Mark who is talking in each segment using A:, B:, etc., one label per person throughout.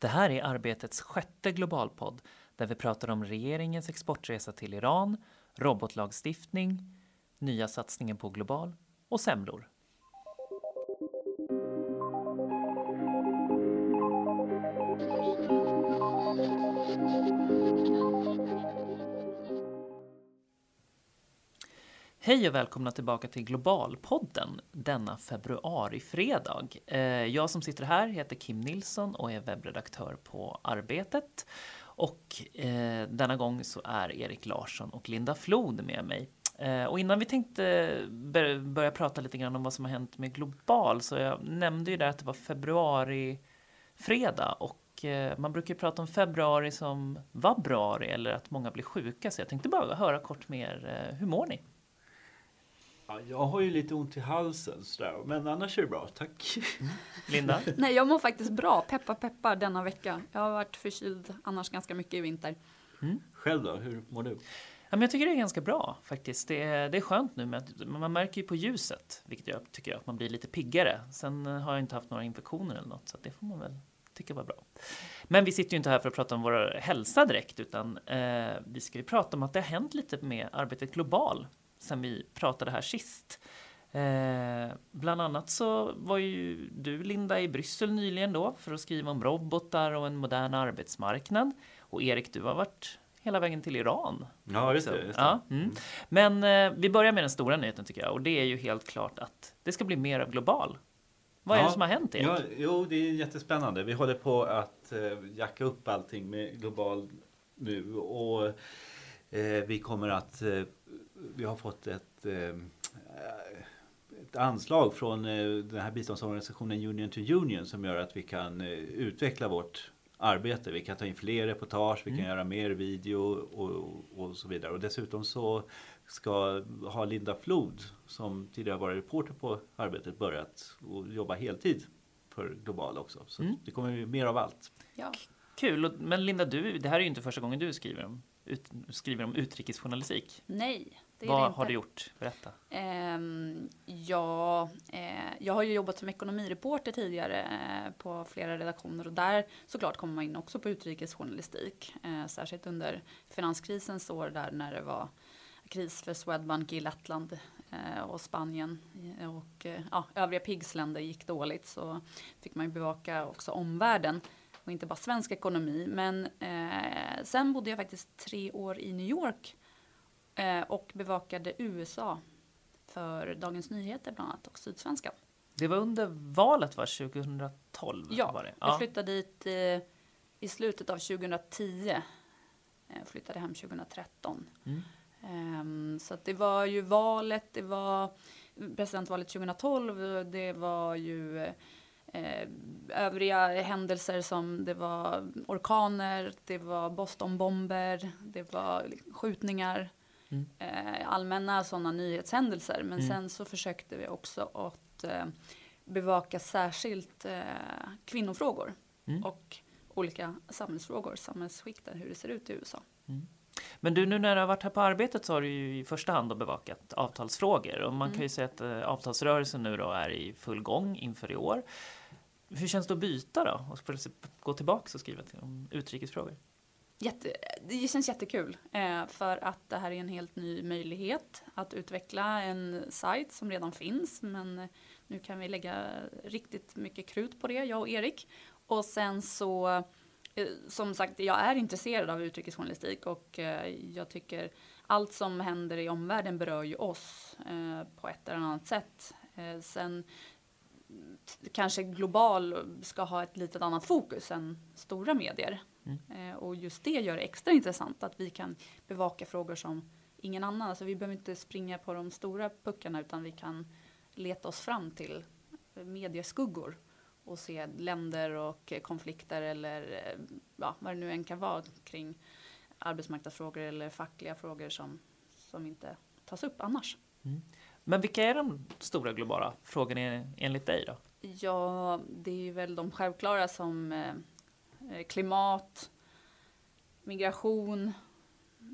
A: Det här är Arbetets sjätte globalpodd där vi pratar om regeringens exportresa till Iran, robotlagstiftning, nya satsningen på Global och semlor. Hej och välkomna tillbaka till Globalpodden denna februarifredag. Eh, jag som sitter här heter Kim Nilsson och är webbredaktör på Arbetet. Och eh, denna gång så är Erik Larsson och Linda Flod med mig. Eh, och innan vi tänkte börja prata lite grann om vad som har hänt med Global så jag nämnde ju där att det var februari fredag och man brukar ju prata om februari som vabruari eller att många blir sjuka så jag tänkte bara höra kort med er, hur mår ni?
B: Ja, jag har ju lite ont i halsen sådär, men annars är det bra, tack.
A: Linda?
C: Nej, jag mår faktiskt bra, peppar peppar denna vecka. Jag har varit förkyld annars ganska mycket i vinter.
B: Mm. Själv då, hur mår du?
A: Ja, men jag tycker det är ganska bra faktiskt. Det är, det är skönt nu med att man märker ju på ljuset, vilket jag tycker att man blir lite piggare. Sen har jag inte haft några infektioner eller något, så det får man väl tycka var bra. Men vi sitter ju inte här för att prata om vår hälsa direkt, utan eh, vi ska ju prata om att det har hänt lite med arbetet global sen vi pratade här sist. Eh, bland annat så var ju du Linda i Bryssel nyligen då för att skriva om robotar och en modern arbetsmarknad. Och Erik, du har varit hela vägen till Iran.
B: Ja, just det. Just det.
A: Ja, mm. Men eh, vi börjar med den stora nyheten tycker jag och det är ju helt klart att det ska bli mer av global. Vad är ja, det som har hänt Erik?
B: Ja, jo, det är jättespännande. Vi håller på att eh, jacka upp allting med global nu och eh, vi kommer att eh, vi har fått ett, eh, ett anslag från eh, den här biståndsorganisationen Union to Union som gör att vi kan eh, utveckla vårt arbete. Vi kan ta in fler reportage, vi kan mm. göra mer video och, och, så vidare. Och dessutom så ska ha Linda Flod som tidigare varit reporter på Arbetet börjat och jobba heltid för Global också. Så mm. det kommer bli mer av allt.
A: Ja. Kul, men Linda du, det här är ju inte första gången du skriver om, ut, skriver om utrikesjournalistik.
C: Nej,
A: vad har du gjort? Berätta.
C: Um, ja, eh, jag har ju jobbat som ekonomireporter tidigare eh, på flera redaktioner och där såklart kommer man in också på utrikesjournalistik. Eh, särskilt under finanskrisens år där när det var kris för Swedbank i Lettland och Spanien och ja, övriga PIGS-länder gick dåligt så fick man ju bevaka också omvärlden och inte bara svensk ekonomi. Men eh, sen bodde jag faktiskt tre år i New York och bevakade USA för Dagens Nyheter bland annat och Sydsvenskan.
A: Det var under valet va, 2012?
C: Ja,
A: var det.
C: jag flyttade dit eh, i slutet av 2010. Jag eh, flyttade hem 2013. Mm. Um, så det var ju valet, det var presidentvalet 2012, det var ju eh, övriga händelser som det var orkaner, det var Bostonbomber, det var skjutningar. Mm. Eh, allmänna sådana nyhetshändelser. Men mm. sen så försökte vi också att eh, bevaka särskilt eh, kvinnofrågor mm. och olika samhällsfrågor, samhällsskikten, hur det ser ut i USA.
A: Mm. Men du, nu när du har varit här på arbetet så har du ju i första hand bevakat avtalsfrågor och man kan ju mm. säga att eh, avtalsrörelsen nu då är i full gång inför i år. Hur känns det att byta då och gå tillbaka och skriva om utrikesfrågor?
C: Jätte, det känns jättekul eh, för att det här är en helt ny möjlighet att utveckla en sajt som redan finns. Men nu kan vi lägga riktigt mycket krut på det, jag och Erik. Och sen så, eh, som sagt, jag är intresserad av utrikesjournalistik och eh, jag tycker allt som händer i omvärlden berör ju oss eh, på ett eller annat sätt. Eh, sen kanske global ska ha ett litet annat fokus än stora medier. Mm. och just det gör det extra intressant att vi kan bevaka frågor som ingen annan. Alltså vi behöver inte springa på de stora puckarna utan vi kan leta oss fram till medieskuggor och se länder och konflikter eller ja, vad det nu än kan vara kring arbetsmarknadsfrågor eller fackliga frågor som, som inte tas upp annars. Mm.
A: Men vilka är de stora globala frågorna enligt dig då?
C: Ja, det är väl de självklara som eh, Eh, klimat, migration,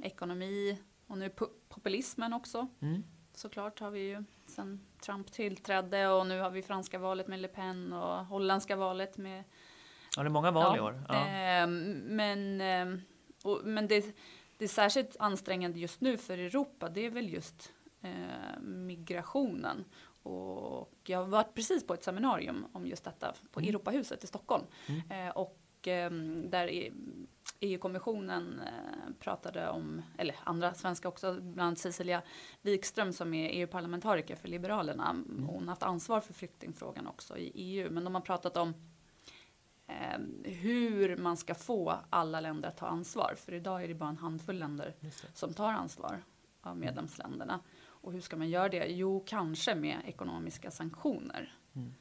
C: ekonomi och nu populismen också. Mm. Såklart har vi ju sen Trump tillträdde och nu har vi franska valet med Le Pen och holländska valet med
A: Ja, det är många val i år. Ja.
C: Eh, men eh, och, men det, det är särskilt ansträngande just nu för Europa. Det är väl just eh, migrationen. Och jag har varit precis på ett seminarium om just detta på
A: Mm.
C: Europahuset i Stockholm.
A: Mm.
C: Eh, och eh, där EU-kommissionen eh, pratade om, eller andra svenska också, bland annat Cecilia Wikström som är EU-parlamentariker för Liberalerna.
A: Mm.
C: Hon har haft ansvar för flyktingfrågan också i EU. Men de har pratat om eh, hur man ska få alla länder att ta ansvar. För idag är det bara en handfull länder som tar ansvar av medlemsländerna. Och hur ska man göra det? Jo, kanske med ekonomiska sanktioner
A: Mm.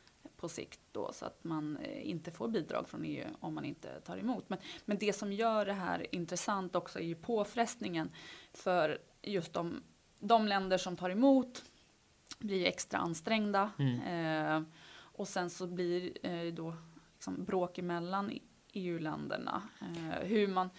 C: På sikt då så att man eh, inte får bidrag från EU om man inte tar emot. Men, men det som gör det här intressant också är ju påfrestningen för just de, de länder som tar emot blir ju extra ansträngda. Eh, och sen så blir eh, då liksom bråk emellan EU-länderna eh, hur man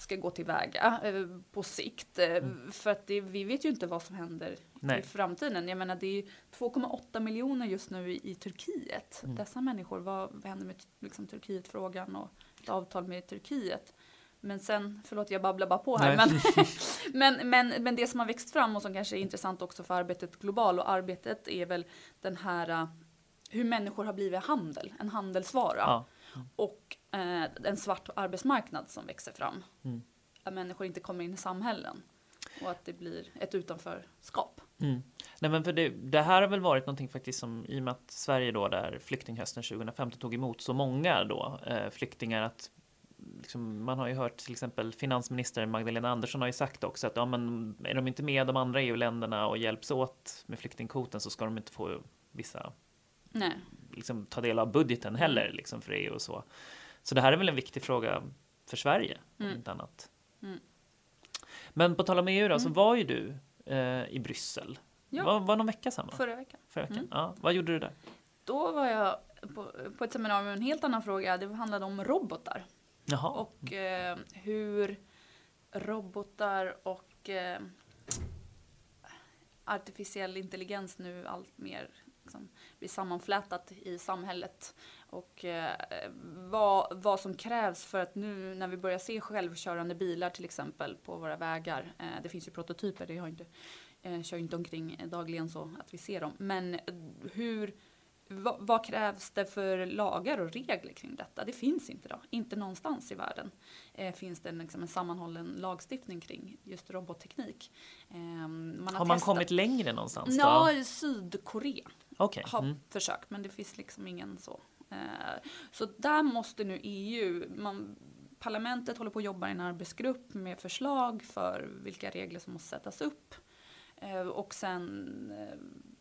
C: ska gå tillväga eh, på sikt. Eh, För att det, vi vet ju inte vad som händer
A: Nej.
C: i framtiden. Jag menar det är 2,8 miljoner just nu i, i Turkiet.
A: Mm.
C: Dessa människor, vad, vad händer med liksom, Turkiet-frågan och ett avtal med Turkiet? Men sen, förlåt jag babblar bara på här, men, men, men, men det som har växt fram och som kanske är intressant också för arbetet global och arbetet är väl den här uh, hur människor har blivit handel, en handelsvara
A: Ja.
C: Och eh, en svart arbetsmarknad som växer fram.
A: Mm.
C: Att människor inte kommer in i samhällen och att det blir ett utanförskap.
A: Mm. Nej, men för det, det här har väl varit någonting faktiskt som i och med att Sverige då där flyktinghösten 2015 tog emot så många då eh, flyktingar att liksom, man har ju hört till exempel finansminister Magdalena Andersson har ju sagt också att ja, men är de inte med de andra EU-länderna och hjälps åt med flyktingkvoten så ska de inte få vissa. Liksom, ta del av budgeten heller liksom, för EU och så. Så det här är väl en viktig fråga för Sverige, om
C: Mm.
A: inte annat.
C: Mm.
A: Men på tal om EU då, så
C: Mm.
A: var ju du eh, i Bryssel.
C: Ja.
A: Var, var någon vecka samma?
C: Förra veckan.
A: Förra veckan?
C: Mm.
A: Ja, vad gjorde du där?
C: Då var jag på, på ett seminarium med en helt annan fråga. Det handlade om robotar
A: Jaha.
C: och eh, hur robotar och eh, artificiell intelligens nu allt mer liksom, blir sammanflätat i samhället. Och eh, vad, vad som krävs för att nu när vi börjar se självkörande bilar till exempel på våra vägar. Eh, det finns ju prototyper, det har inte, eh, kör ju inte omkring dagligen så att vi ser dem. Men eh, hur vad, vad krävs det för lagar och regler kring detta? Det finns inte idag. Inte någonstans i världen eh, finns det en, liksom en sammanhållen lagstiftning kring just robotteknik. Eh, man
A: har man
C: testat-
A: kommit längre någonstans då?
C: Ja, Sydkorea
A: Okej.
C: har
A: Mm.
C: försökt, men det finns liksom ingen så. Eh, så där måste nu EU, man, parlamentet håller på att jobba i en arbetsgrupp med förslag för vilka regler som måste sättas upp. Eh, och sen eh,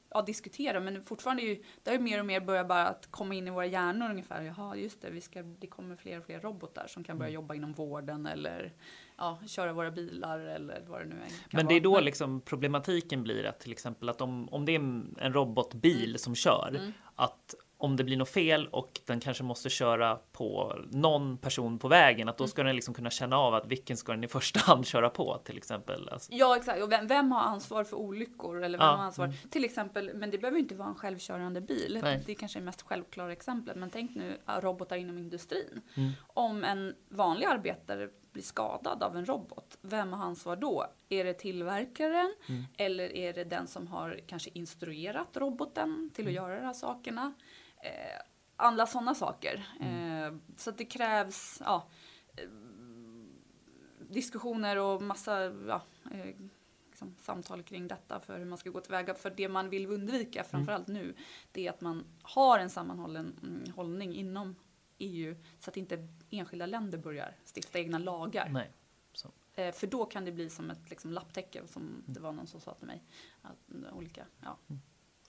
C: ja, diskutera, men fortfarande är ju, det är mer och mer börjar bara att komma in i våra hjärnor ungefär. Jaha, just det, vi ska, det kommer fler och fler robotar som kan börja
A: Mm.
C: jobba inom vården eller ja, köra våra bilar eller vad det nu kan
A: Men det är då liksom problematiken blir att till exempel att om, om det är en robotbil som kör,
C: Mm.
A: att om det blir något fel och den kanske måste köra på någon person på vägen, att
C: Mm.
A: då ska den liksom kunna känna av att vilken ska den i första hand köra på till exempel. Alltså,
C: Ja exakt, och vem, vem har ansvar för olyckor? Eller vem
A: Ja,
C: har ansvar? Till exempel, men det behöver inte vara en självkörande bil.
A: Nej.
C: Det kanske är mest självklara exemplet. Men tänk nu robotar inom industrin.
A: Mm.
C: Om en vanlig arbetare blir skadad av en robot, vem har ansvar då? Är det tillverkaren?
A: Mm.
C: Eller är det den som har kanske instruerat roboten till att
A: Mm.
C: göra de här sakerna? Eh, alla sådana saker.
A: Mm.
C: Eh, så att det krävs ja, diskussioner och massa ja, eh, liksom, samtal kring detta för hur man ska gå tillväga. För det man vill undvika framförallt nu det är att man har en sammanhållen mm, hållning inom EU så att inte enskilda länder börjar stifta egna lagar.
A: nej.
C: Eh, för då kan det bli som ett liksom, lapptäcke som det var någon som sa till mig. Att, mm, olika, ja.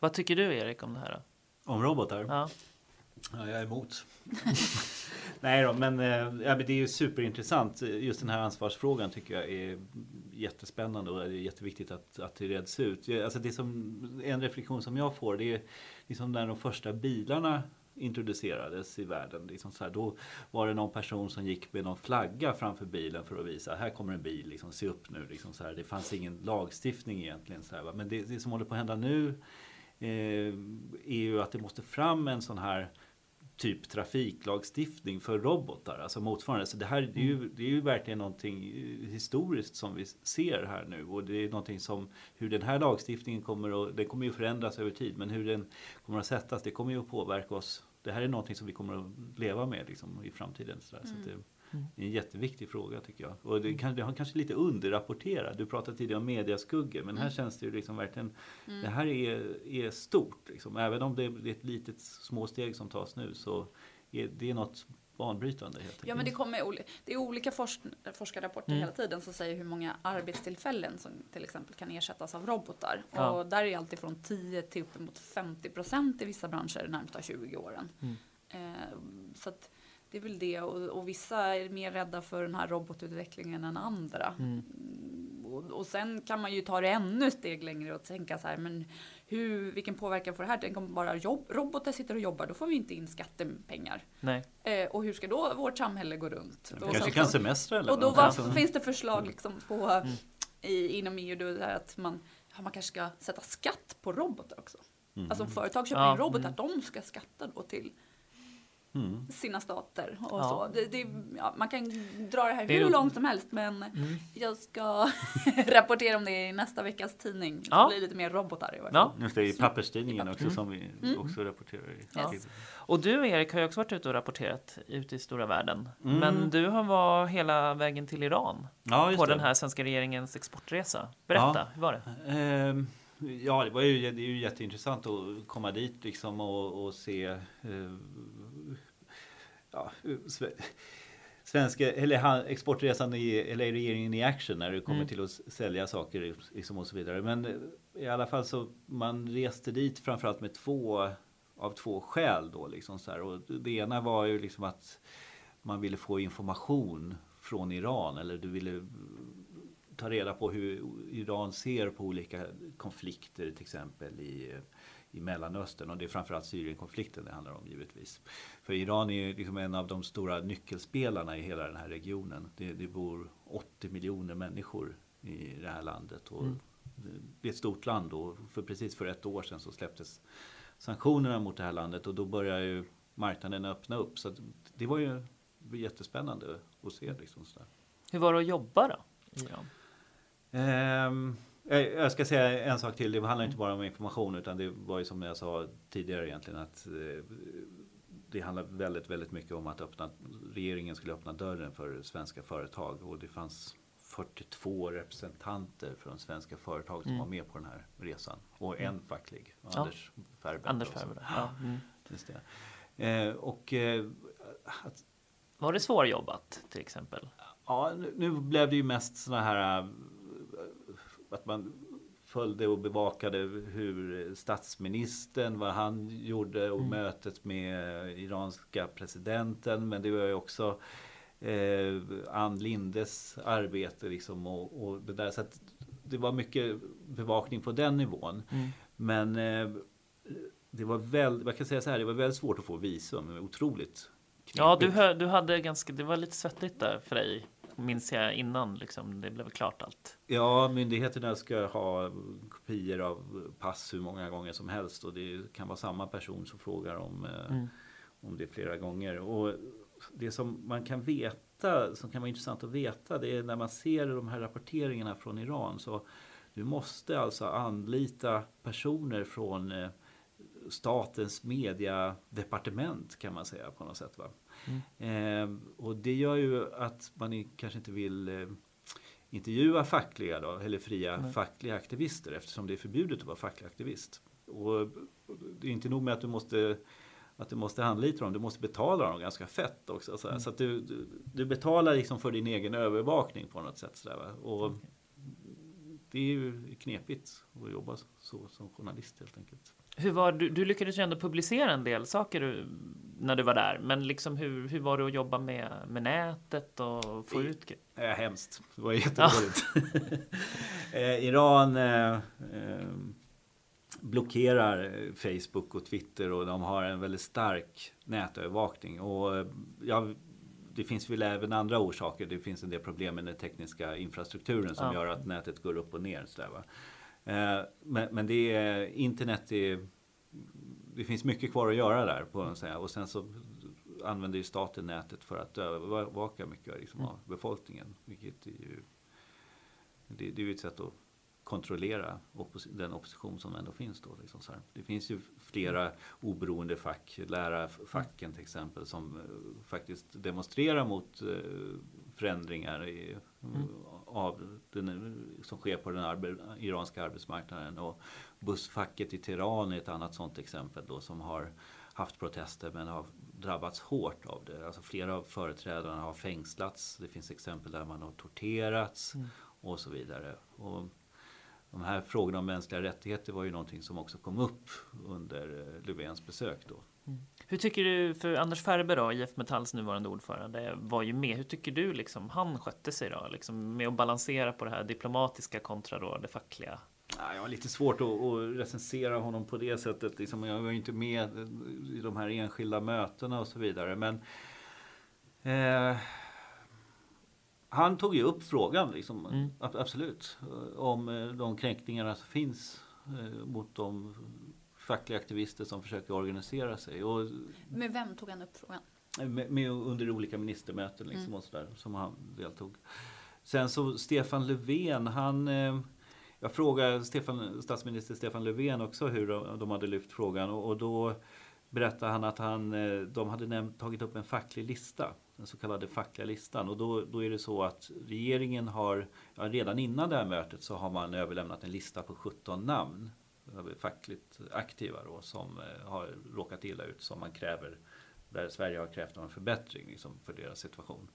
A: Vad tycker du Erik om det här? Då?
B: Om robotar?
A: Ja.
B: Ja, jag är emot. Nej då, men, eh, ja, men det är ju superintressant. Just den här ansvarsfrågan tycker jag är jättespännande och det är jätteviktigt att, att det reds ut. Alltså det som, en reflektion som jag får det är liksom när de första bilarna introducerades i världen. Liksom så här, då var det någon person som gick med någon flagga framför bilen för att visa här kommer en bil, liksom, se upp nu. Liksom så här. Det fanns ingen lagstiftning egentligen. Så här. Men det, det som håller på att hända nu eh, är ju att det måste fram en sån här typ trafiklagstiftning för robotar, alltså motsvarande. Så det här det är, ju, det är ju verkligen någonting historiskt som vi ser här nu och det är någonting som hur den här lagstiftningen kommer att, den kommer ju förändras över tid, men hur den kommer att sättas, det kommer ju att påverka oss. Det här är någonting som vi kommer att leva med liksom, i framtiden. Så, där. så det, det är en jätteviktig fråga tycker jag. Och det, kan, det har kanske lite underrapporterat. Du pratade tidigare om mediaskuggor men här mm. känns det ju liksom verkligen mm. Det här är, är stort. Liksom. Även om det är ett litet små steg som tas nu så är det något banbrytande. Helt
C: ja men det, kommer, det är olika forsk, forskarrapporter mm. hela tiden som säger hur många arbetstillfällen som till exempel kan ersättas av robotar. Ja. Och där är allt ifrån 10 till uppemot 50 procent i vissa branscher de närmsta 20 åren. Mm. Eh, så att, det är väl det och, och, vissa är mer rädda för den här robotutvecklingen än andra. Mm. Och, och, sen kan man ju ta det ännu steg längre och tänka så här, men hur, vilken påverkan får det här? Tänk om bara jobb, robotar sitter och jobbar, då får vi inte in skattepengar.
A: Nej.
C: Eh, och hur ska då vårt samhälle gå runt?
B: Vi kanske kan semestra eller
C: Och då var, finns det förslag liksom på, mm. i, inom EU då, att man, man kanske ska sätta skatt på robotar också. Mm. Alltså om företag köper ja. in robotar, mm. de ska skatta då till Mm. sina stater och ja. så. Det, det, ja, man kan dra det här det hur är... långt som helst men mm. jag ska rapportera om det i nästa veckas tidning. Ja. Det blir lite mer robotar i
B: Ja. Just det, i papperstidningen också mm. som vi mm. också rapporterar i.
A: Yes. Och du Erik har ju också varit ute och rapporterat ute i stora världen. Mm. Men du har varit hela vägen till Iran ja, på det. den här svenska regeringens exportresa. Berätta, hur var det?
B: Um... Ja, det, var ju, det är ju jätteintressant att komma dit liksom och, och se eh, ja, svenska, eller exportresan i, eller regeringen i action när det kommer mm. till att sälja saker liksom och så vidare. Men i alla fall så man reste dit framförallt med två av två skäl då liksom så här. Och det ena var ju liksom att man ville få information från Iran eller du ville ta reda på hur Iran ser på olika konflikter till exempel i i Mellanöstern och det är framförallt Syrienkonflikten det handlar om givetvis. För Iran är liksom en av de stora nyckelspelarna i hela den här regionen. Det, det bor 80 miljoner människor i det här landet. Och mm. Det är ett stort land och för precis för ett år sedan så släpptes sanktionerna mot det här landet och då börjar ju marknaden öppna upp. Så det var ju jättespännande att se. Liksom sådär.
A: Hur var det att jobba då Iran?
B: Um, jag ska säga en sak till. Det handlar inte bara om information utan det var ju som jag sa tidigare egentligen att eh, det handlar väldigt, väldigt mycket om att öppna, regeringen skulle öppna dörren för svenska företag och det fanns 42 representanter från svenska företag som mm. var med på den här resan. Och en facklig, ja. Anders Ferber.
A: Anders Ferber, ja. Mm.
B: Just det. Eh, och, eh,
A: att, var det svårjobbat till exempel?
B: Ja, nu, nu blev det ju mest sådana här att man följde och bevakade hur statsministern, vad han gjorde och mm. mötet med iranska presidenten. Men det var ju också eh, Ann Lindes arbete liksom och, och det där. Så att det var mycket bevakning på den nivån. Mm. Men eh, det var väldigt, jag kan säga så här, det var väldigt svårt att få visum. Otroligt
A: knepigt. Ja, du, du hade ganska, det var lite svettigt där för dig minns jag innan liksom, det blev klart allt.
B: Ja, myndigheterna ska ha kopior av pass hur många gånger som helst och det kan vara samma person som frågar om, eh, mm. om det flera gånger. Och det som man kan veta, som kan vara intressant att veta, det är när man ser de här rapporteringarna från Iran så du måste alltså anlita personer från eh, statens mediadepartement kan man säga på något sätt. Va? Mm. Eh, och det gör ju att man kanske inte vill eh, intervjua fackliga då, eller fria Nej. fackliga aktivister eftersom det är förbjudet att vara facklig aktivist. Och det är inte nog med att du måste att du måste anlita dem, du måste betala dem ganska fett också. Så, mm. så att du, du, du, betalar liksom för din egen övervakning på något sätt. Sådär, och okay. Det är ju knepigt att jobba så som journalist helt enkelt.
A: Hur var, du, du lyckades ju ändå publicera en del saker när du var där. Men liksom hur, hur var det att jobba med, med nätet och få I, ut
B: Ja, hemskt. Det var jättedåligt. eh, Iran eh, eh, blockerar Facebook och Twitter och de har en väldigt stark nätövervakning. Och eh, ja, det finns väl även andra orsaker. Det finns en del problem med den tekniska infrastrukturen som ja. gör att nätet går upp och ner. Så där, va? Eh, men, men det är, internet är, det finns mycket kvar att göra där. På, och sen så använder ju staten nätet för att övervaka mycket liksom, av befolkningen. Vilket är ju, det, det är ju ett sätt att kontrollera oppos den opposition som ändå finns. Då, liksom så här. Det finns ju flera oberoende fack, lärarfacken till exempel, som uh, faktiskt demonstrerar mot uh, förändringar i, mm. av den, som sker på den arbe, iranska arbetsmarknaden. Och bussfacket i Teheran är ett annat sådant exempel då, som har haft protester men har drabbats hårt av det. Alltså flera av företrädarna har fängslats. Det finns exempel där man har torterats mm. och så vidare. Och de här frågorna om mänskliga rättigheter var ju någonting som också kom upp under eh, Löfvens besök då.
A: Mm. Hur tycker du, för Anders Ferber då, IF Metalls nuvarande ordförande, var ju med. Hur tycker du liksom han skötte sig då? Liksom med att balansera på det här diplomatiska kontra då det fackliga?
B: Ja, jag har lite svårt att, att recensera honom på det sättet. Liksom, jag var ju inte med i de här enskilda mötena och så vidare. Men eh, han tog ju upp frågan, liksom, mm. absolut, om eh, de kränkningarna som finns eh, mot de fackliga aktivister som försöker organisera sig. Och,
C: med vem tog han upp frågan?
B: Med, med under olika ministermöten liksom, mm. och sådär, som han deltog. Sen så Stefan Löfven, han eh, jag frågade Stefan, statsminister Stefan Löfven också hur de, de hade lyft frågan och, och, då berättade han att han, de hade nämnt, tagit upp en facklig lista den så kallade fackliga listan. Och då, då är det så att regeringen har, ja, redan innan det här mötet så har man överlämnat en lista på 17 namn fackligt aktiva då, som eh, har råkat illa ut som man kräver, där Sverige har krävt en förbättring liksom, för deras situation.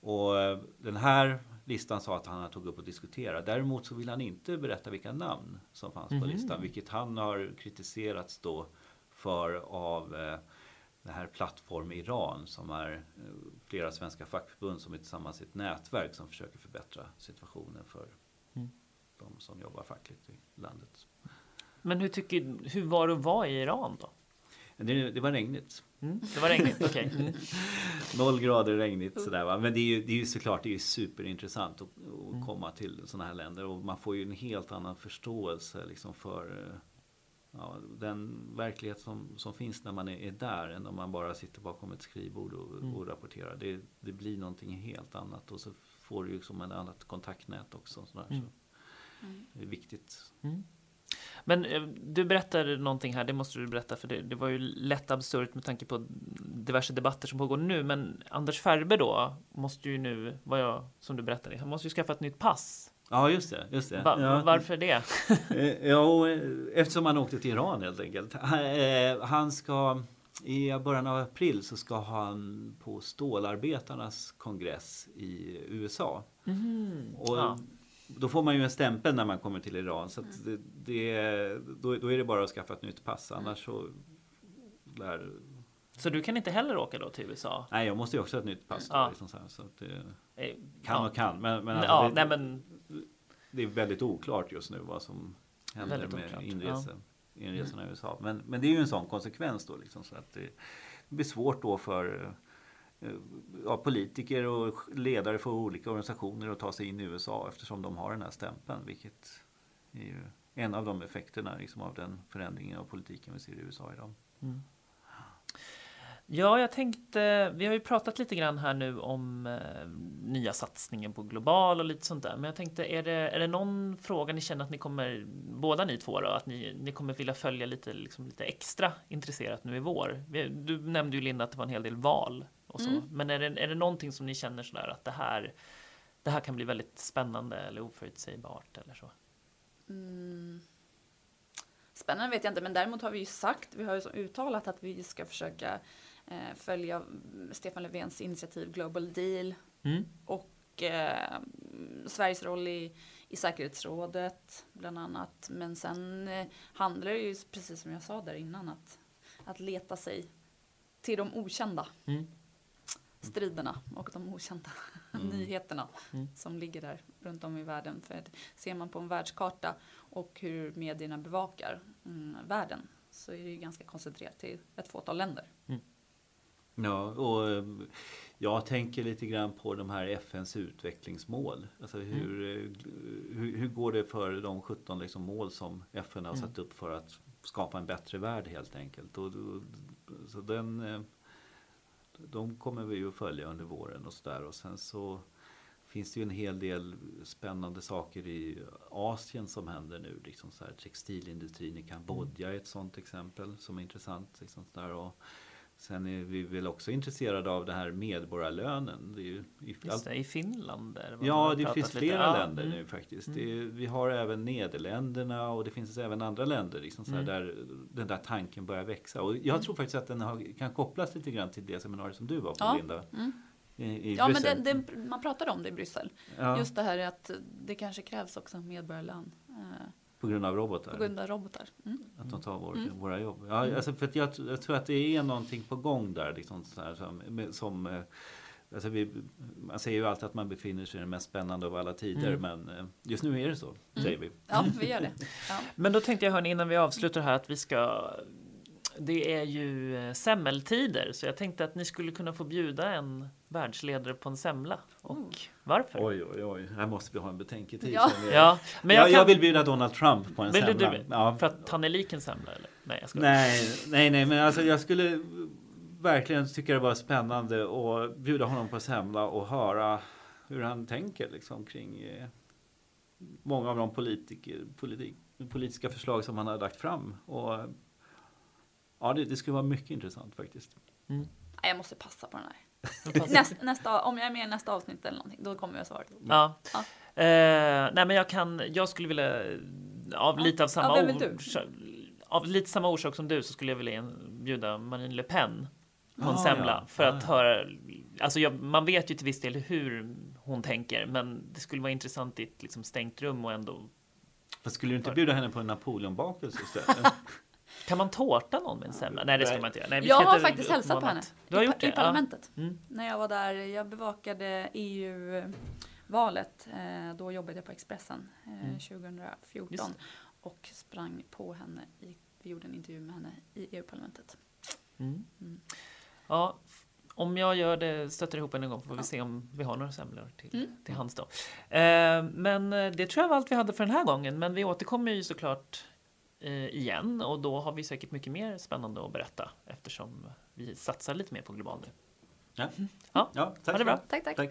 B: Och eh, den här listan sa att han tog upp och diskuterade. Däremot så vill han inte berätta vilka namn som fanns mm -hmm. på mhm. listan, vilket han har kritiserats då för av eh, det här Plattform Iran som är eh, flera svenska fackförbund som är tillsammans i ett nätverk som försöker förbättra situationen för mm. de som jobbar fackligt i landet.
A: Men hur, tycker, hur var det att vara i Iran då?
B: Det, det var regnigt.
A: Mm, det var regnigt, okej. Okay. Mm.
B: Noll grader regnigt sådär va. Men det är ju, det är ju såklart det är superintressant att, att mm. komma till sådana här länder och man får ju en helt annan förståelse liksom för eh, ja, den verklighet som, som finns när man är, är, där än om man bara sitter bakom ett skrivbord och, mm. och rapporterar. Det, det, blir någonting helt annat och så får du ju som ett annat kontaktnät också. Sådär, mm. så mm. det är viktigt.
A: Mm. Men eh, du berättade någonting här, det måste du berätta för det, det var ju lätt absurt med tanke på diverse debatter som pågår nu. Men Anders Ferber då måste ju nu, vad jag, som du berättade, han måste ju skaffa ett nytt pass.
B: Ja, just det. Just det.
A: Va,
B: ja.
A: Varför det?
B: Eh, ja, eftersom han åkte till Iran helt enkelt. Eh, han ska, i början av april så ska han på stålarbetarnas kongress i USA. Mm. Och ja. Då får man ju en stämpel när man kommer till Iran. Så det, det, då, då, är det bara att skaffa ett nytt pass. Annars så lär
A: så du kan inte heller åka då till USA?
B: Nej, jag måste ju också ha ett nytt pass. Då, ja. liksom så, så det, eh, kan och kan. Men, men,
A: alltså, ja, det, nej, men
B: det är väldigt oklart just nu vad som händer väldigt med inresa, ja. inresorna i USA. Men, men det är ju en sån konsekvens då. Liksom, så att det, det blir svårt då för eh, ja, politiker och ledare för olika organisationer att ta sig in i USA eftersom de har den här stämpeln. Vilket är ju en av de effekterna liksom, av den förändringen av politiken vi ser i USA idag. Mm.
A: Ja, jag tänkte, vi har ju pratat lite grann här nu om eh, nya satsningen på global och lite sånt där. Men jag tänkte, är det, är det någon fråga ni känner att ni kommer, båda ni två då, att ni, ni kommer vilja följa lite, liksom, lite extra intresserat nu i vår? Du nämnde ju Linda att det var en hel del val och så. Mm. Men är det, är det någonting som ni känner sådär att det här, det här kan bli väldigt spännande eller oförutsägbart eller så?
C: Mm. Spännande vet jag inte, men däremot har vi ju sagt, vi har ju uttalat att vi ska försöka eh, följa Stefan Löfvens initiativ Global Deal mm. och eh, Sveriges roll i, i säkerhetsrådet bland annat. Men sen eh, handlar det ju precis som jag sa där innan att, att leta sig till de okända mm. Striderna och de okända mm. nyheterna mm. som ligger där runt om i världen. För ser man på en världskarta och hur medierna bevakar mm, världen så är det ju ganska koncentrerat till ett fåtal länder. Mm.
B: Ja, och eh, jag tänker lite grann på de här FNs utvecklingsmål. Alltså hur, mm. hur, hur, går det för de 17 liksom mål som FN har mm. satt upp för att skapa en bättre värld helt enkelt. Och, så den, eh, de kommer vi ju att följa under våren och sådär. Och sen så finns det ju en hel del spännande saker i Asien som händer nu. Liksom så här, textilindustrin i Kambodja är ett sånt exempel som är intressant. Liksom så där. Och sen är vi väl också intresserade av det här medborgarlönen. Det är ju i,
A: Just det, I Finland? Där
B: Ja, det finns
A: lite-
B: flera
A: ja,
B: länder
A: mm.
B: nu faktiskt. Det är, vi har även Nederländerna och det finns även andra länder liksom,
A: Mm.
B: där den där tanken börjar växa. Och jag tror faktiskt att den har, kan kopplas lite grann till det seminarium som du var på,
C: Ja,
B: Linda.
C: mm.
B: I, i
C: Ja, men det, det, man pratade om det i Bryssel.
B: ja,
C: Just det här att det kanske krävs också medborgarlön eh,
B: på grund av robotar.
C: på grund av robotar. Mm.
B: Att de tar vår,
C: Mm.
B: våra jobb. Ja, alltså för att jag, jag tror att det är någonting på gång där. Liksom, så här, som, som, eh, alltså vi, man säger ju alltid att man befinner sig i den mest spännande av alla tider.
A: Mm.
B: Men eh, just nu är det så, säger vi.
C: Ja, vi gör det. Ja.
A: Men då tänkte jag hörni, innan vi avslutar här att vi ska det är ju eh, semmeltider, så jag tänkte att ni skulle kunna få bjuda en världsledare på en semla. Och
C: Oh.
A: varför?
B: Oj, oj, oj. Här måste vi ha en betänketid.
C: Ja.
B: jag.
A: Ja, men
B: jag,
A: jag,
B: jag,
A: kan,
B: vill bjuda Donald Trump på en
A: Vill du
B: semla.
A: det?
B: Ja.
A: För att han är lik en semla eller? Nej, jag ska
B: Nej, nej, nej, men alltså jag skulle verkligen tycka det var spännande att bjuda honom på semla och höra hur han tänker liksom kring eh, många av de politiker, politik, politiska förslag som han har lagt fram. Och, ja, det, det skulle vara mycket intressant faktiskt.
C: Nej, Jag måste passa på den här.
A: Näst,
C: Nästa, om jag är med i nästa avsnitt eller någonting, då kommer jag svara.
A: ja.
C: Ja.
A: Eh, nej, men jag kan. Jag skulle vilja av
C: Ja.
A: lite av samma
C: Ja, vem är du?
A: orsak. Av lite samma orsak som du så skulle jag vilja bjuda Marine Le Pen på en
B: Ah,
A: semla
B: ja.
A: för
B: Ah,
A: att
B: ja.
A: höra. Alltså jag, man vet ju till viss del hur hon tänker, men det skulle vara intressant i ett liksom stängt rum och ändå.
B: Fast skulle du inte bjuda henne på en Napoleonbakelse istället?
A: Kan man tårta någon med en semla? Nej, det ska man inte göra. Nej,
C: Jag har faktiskt hälsat på henne.
A: Du har
C: I,
A: gjort
C: pa-
A: det?
C: I parlamentet.
A: Ja. Mm.
C: När jag var där, jag bevakade EU-valet. Eh, då jobbade jag på Expressen eh,
A: Mm.
C: 2014.
A: Just det.
C: Och sprang på henne. I, vi gjorde en intervju med henne i EU-parlamentet.
A: Mm.
C: Mm.
A: Ja, om jag gör det, stöter ihop en gång får vi
C: Ja.
A: se om vi har några semlor till,
C: Mm.
A: till hands då. Eh, men eh, det tror jag var allt vi hade för den här gången. Men vi återkommer ju såklart igen och då har vi säkert mycket mer spännande att berätta eftersom vi satsar lite mer på global nu.
B: Ja,
A: Ja.
B: ja tack
A: Ha det bra.
C: Tack, tack.
B: Tack.